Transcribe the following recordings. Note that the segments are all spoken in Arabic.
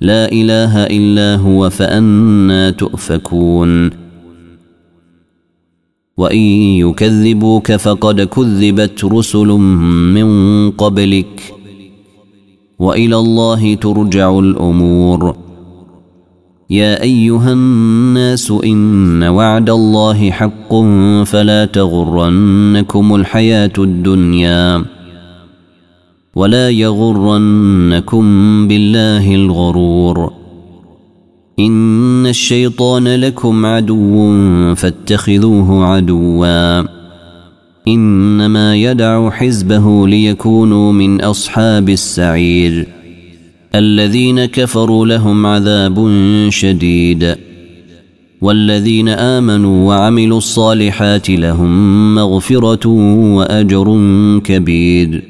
لا إله إلا هو فأنا تؤفكون. وإن يكذبوك فقد كذبت رسل من قبلك. وإلى الله ترجع الأمور. يا أيها الناس إن وعد الله حق فلا تغرنكم الحياة الدنيا. ولا يغرنكم بالله الغرور. إن الشيطان لكم عدو فاتخذوه عدوا. إنما يدع حزبه ليكونوا من أصحاب السعير. الذين كفروا لهم عذاب شديد. والذين آمنوا وعملوا الصالحات لهم مغفرة وأجر كبير.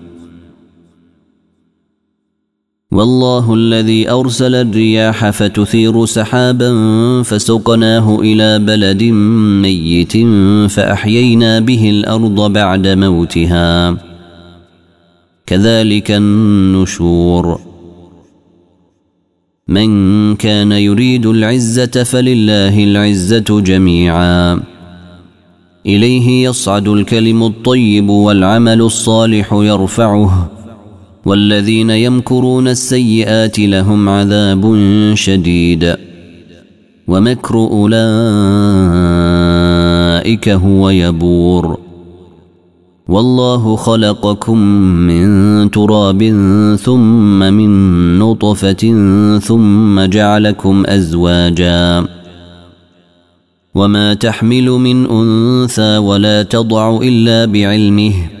والله الذي أرسل الرياح فتثير سحابا فسقناه إلى بلد ميت فأحيينا به الأرض بعد موتها. كذلك النشور. من كان يريد العزة فلله العزة جميعا. إليه يصعد الكلم الطيب والعمل الصالح يرفعه. والذين يمكرون السيئات لهم عذاب شديد. ومكر أولئك هو يبور. والله خلقكم من تراب ثم من نطفة ثم جعلكم أزواجا. وما تحمل من أنثى ولا تضع إلا بعلمه.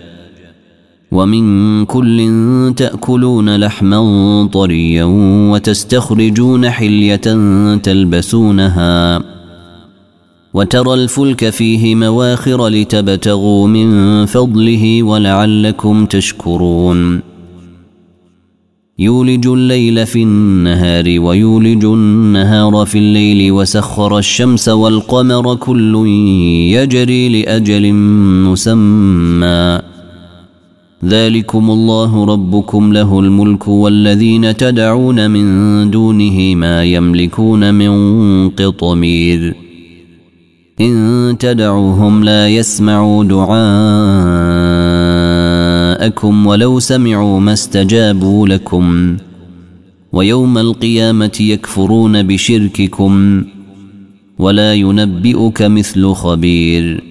ومن كل تأكلون لحما طريا وتستخرجون حلية تلبسونها وترى الفلك فيه مواخر لتبتغوا من فضله ولعلكم تشكرون. يولج الليل في النهار ويولج النهار في الليل وسخر الشمس والقمر كل يجري لأجل مسمى. ذلكم الله ربكم له الملك والذين تدعون من دونه ما يملكون من قطمير. إن تدعوهم لا يسمعوا دعاءكم ولو سمعوا ما استجابوا لكم. ويوم القيامة يكفرون بشرككم ولا ينبئك مثل خبير.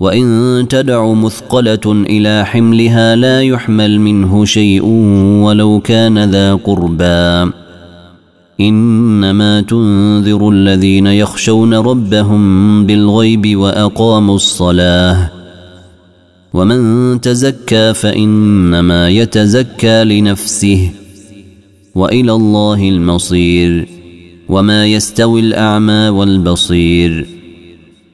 وإن تدع مثقلة إلى حملها لا يحمل منه شيء ولو كان ذا قربى. إنما تنذر الذين يخشون ربهم بالغيب وأقاموا الصلاة. ومن تزكى فإنما يتزكى لنفسه وإلى الله المصير. وما يستوي الأعمى والبصير.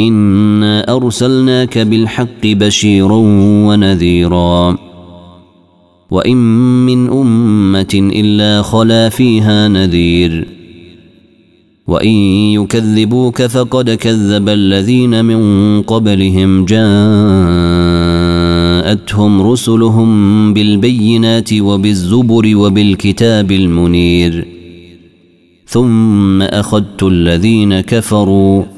إنا أرسلناك بالحق بشيرا ونذيرا وإن من أمة إلا خلا فيها نذير وإن يكذبوك فقد كذب الذين من قبلهم جاءتهم رسلهم بالبينات وبالزبر وبالكتاب المنير ثم أخذت الذين كفروا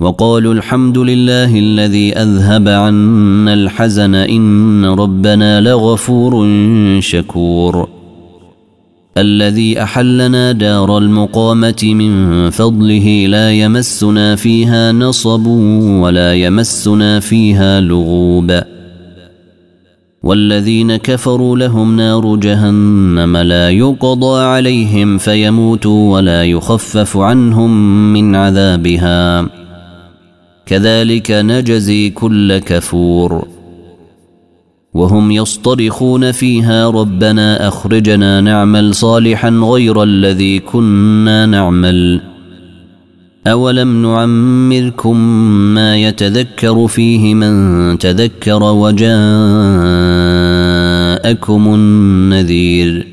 وقالوا الحمد لله الذي أذهب عنا الحزن إن ربنا لغفور شكور. الذي أحلنا دار المقامة من فضله لا يمسنا فيها نصب ولا يمسنا فيها لغوب. والذين كفروا لهم نار جهنم لا يقضى عليهم فيموتوا ولا يخفف عنهم من عذابها. كذلك نجزي كل كفور. وهم يصطرخون فيها ربنا أخرجنا نعمل صالحا غير الذي كنا نعمل. أولم نعمركم ما يتذكر فيه من تذكر وجاءكم النذير.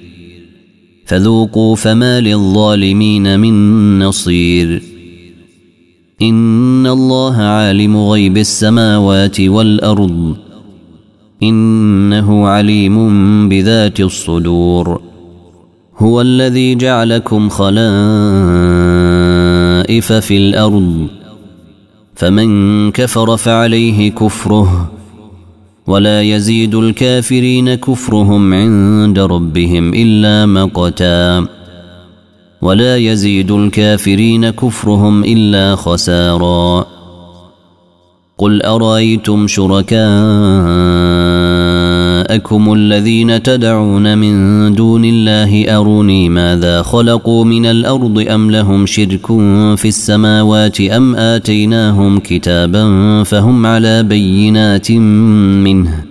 فذوقوا فما للظالمين من نصير. إن الله عالم غيب السماوات والأرض إنه عليم بذات الصدور هو الذي جعلكم خلائف في الأرض فمن كفر فعليه كفره ولا يزيد الكافرين كفرهم عند ربهم الا مقتا ولا يزيد الكافرين كفرهم إلا خسارا. قل أرأيتم شركاءكم الذين تدعون من دون الله أروني ماذا خلقوا من الأرض أم لهم شرك في السماوات أم آتيناهم كتابا فهم على بينات منه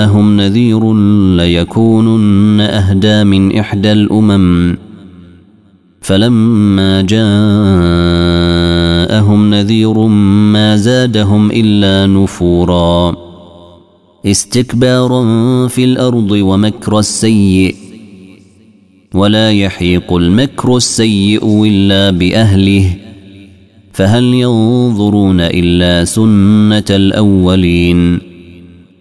جاءهم نذير ليكونن أهدى من إحدى الأمم. فلما جاءهم نذير ما زادهم إلا نفورا. استكبارا في الأرض ومكر السيء. ولا يحيق المكر السيء إلا بأهله. فهل ينظرون إلا سنة الأولين؟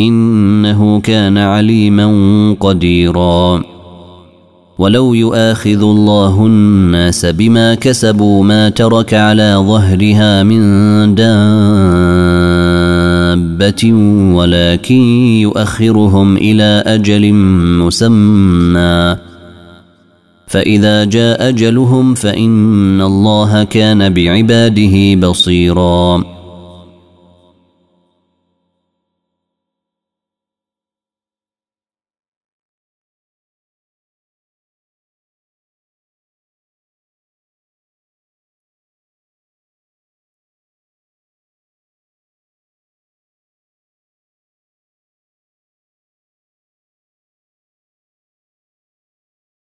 إنه كان عليما قديرا. ولو يؤاخذ الله الناس بما كسبوا ما ترك على ظهرها من دابة ولكن يؤخرهم إلى أجل مسمى. فإذا جاء أجلهم فإن الله كان بعباده بصيرا.